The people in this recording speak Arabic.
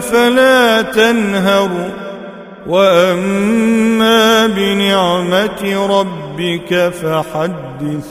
فلا تنهر وأما بنعمة ربك فحدث.